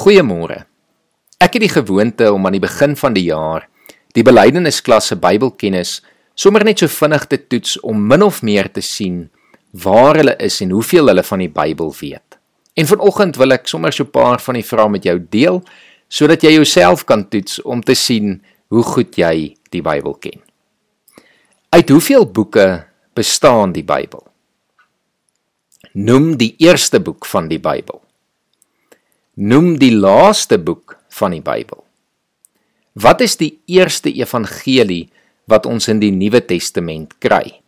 Goeiemôre. Ek het die gewoonte om aan die begin van die jaar die belydenisklasse Bybelkennis sommer net so vinnig te toets om min of meer te sien waar hulle is en hoeveel hulle van die Bybel weet. En vanoggend wil ek sommer so 'n paar van die vrae met jou deel sodat jy jouself kan toets om te sien hoe goed jy die Bybel ken. Uit hoeveel boeke bestaan die Bybel? Noem die eerste boek van die Bybel noem die laaste boek van die Bybel. Wat is die eerste evangelie wat ons in die Nuwe Testament kry?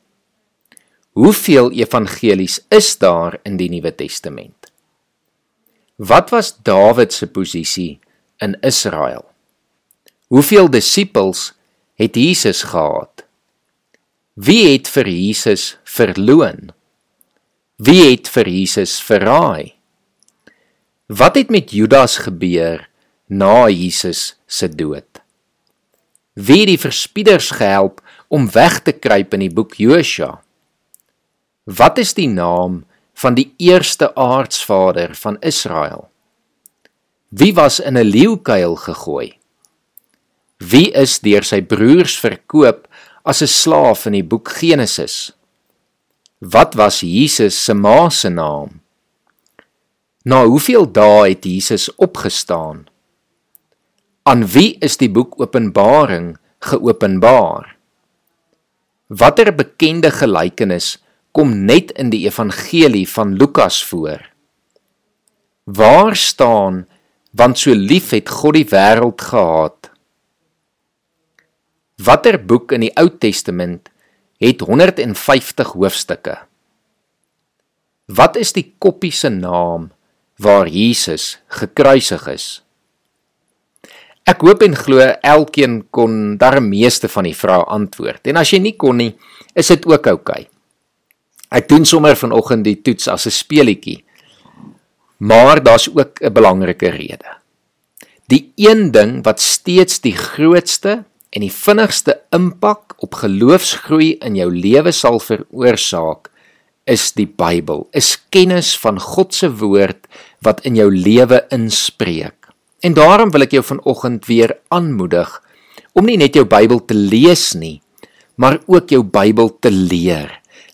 Hoeveel evangelies is daar in die Nuwe Testament? Wat was Dawid se posisie in Israel? Hoeveel disippels het Jesus gehad? Wie het vir Jesus verloon? Wie het vir Jesus verraai? Wat het met Judas gebeur na Jesus se dood? Wie het die verspieders gehelp om weg te kruip in die boek Josua? Wat is die naam van die eerste aardsvader van Israel? Wie was in 'n leeukuil gegooi? Wie is deur sy broers verkoop as 'n slaaf in die boek Genesis? Wat was Jesus se ma se naam? Na hoeveel dae het Jesus opgestaan? Aan wie is die boek Openbaring geopenbaar? Watter bekende gelykenis kom net in die evangelie van Lukas voor? Waar staan want so lief het God die wêreld gehad? Watter boek in die Ou Testament het 150 hoofstukke? Wat is die koppie se naam waar Jesus gekruisig is. Ek hoop en glo elkeen kon darm meeste van die vrae antwoord. En as jy nie kon nie, is dit ook oukei. Okay. Ek doen sommer vanoggend die toets as 'n speelietjie. Maar daar's ook 'n belangrike rede. Die een ding wat steeds die grootste en die vinnigste impak op geloofsgroei in jou lewe sal veroorsaak, is die Bybel, is kennis van God se woord wat in jou lewe inspreek. En daarom wil ek jou vanoggend weer aanmoedig om nie net jou Bybel te lees nie, maar ook jou Bybel te leer.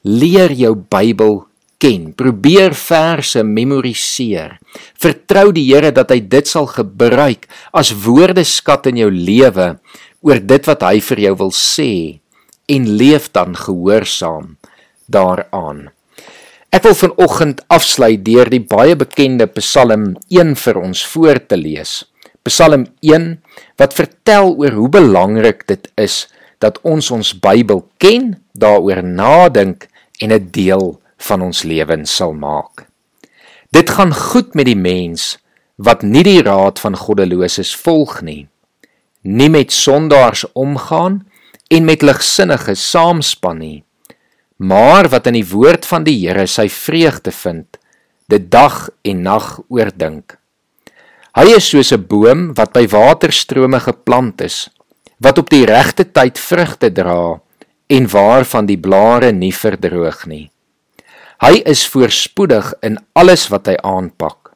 Leer jou Bybel ken. Probeer verse memoriseer. Vertrou die Here dat hy dit sal gebruik as woordeskat in jou lewe oor dit wat hy vir jou wil sê en leef dan gehoorsaam daaraan. Ek wil vanoggend afsluit deur die baie bekende Psalm 1 vir ons voor te lees. Psalm 1 wat vertel oor hoe belangrik dit is dat ons ons Bybel ken, daaroor nadink en 'n deel van ons lewens sal maak. Dit gaan goed met die mens wat nie die raad van goddeloses volg nie, nie met sondaars omgaan en met ligsinniges saamspan nie maar wat in die woord van die Here sy vreugde vind, dit dag en nag oordink. Hy is soos 'n boom wat by waterstrome geplant is, wat op die regte tyd vrugte dra en waarvan die blare nie verdroog nie. Hy is voorspoedig in alles wat hy aanpak.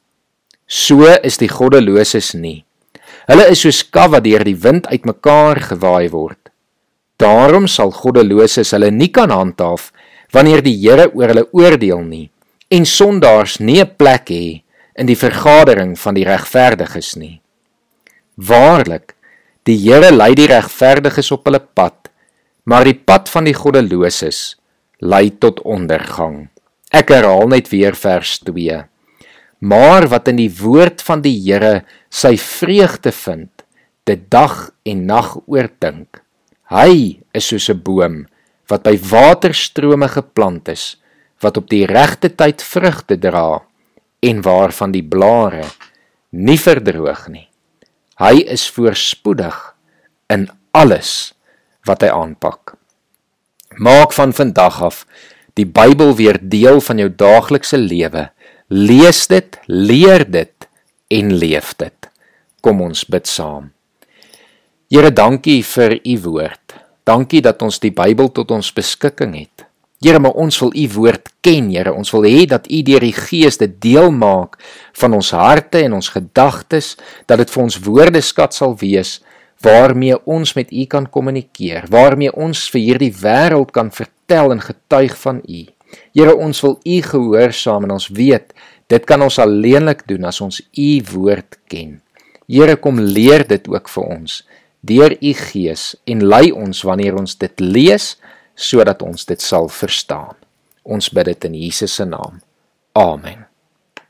So is die goddeloses nie. Hulle is soos kaf wat deur die wind uitmekaar gewaai word. Daarom sal goddeloses hulle nie kan handhaaf wanneer die Here oor hulle oordeel nie en sondaars nie 'n plek hê in die vergadering van die regverdiges nie. Waarlik, die Here lei die regverdiges op hulle pad, maar die pad van die goddeloses lei tot ondergang. Ek herhaal net weer vers 2. Maar wat in die woord van die Here sy vreugde vind, dit dag en nag oordink. Hy is soos 'n boom wat by waterstrome geplant is, wat op die regte tyd vrugte dra en waarvan die blare nie verdroog nie. Hy is voorspoedig in alles wat hy aanpak. Maak van vandag af die Bybel weer deel van jou daaglikse lewe. Lees dit, leer dit en leef dit. Kom ons bid saam. Here, dankie vir u woord. Dankie dat ons die Bybel tot ons beskikking het. Here, maar ons wil u woord ken, Here. Ons wil hê dat u deur die Gees dit deel maak van ons harte en ons gedagtes, dat dit vir ons woordeskat sal wees waarmee ons met u kan kommunikeer, waarmee ons vir hierdie wêreld kan vertel en getuig van u. Here, ons wil u gehoorsaam en ons weet dit kan ons alleenlik doen as ons u woord ken. Here, kom leer dit ook vir ons deur u Gees en lei ons wanneer ons dit lees sodat ons dit sal verstaan. Ons bid dit in Jesus se naam. Amen.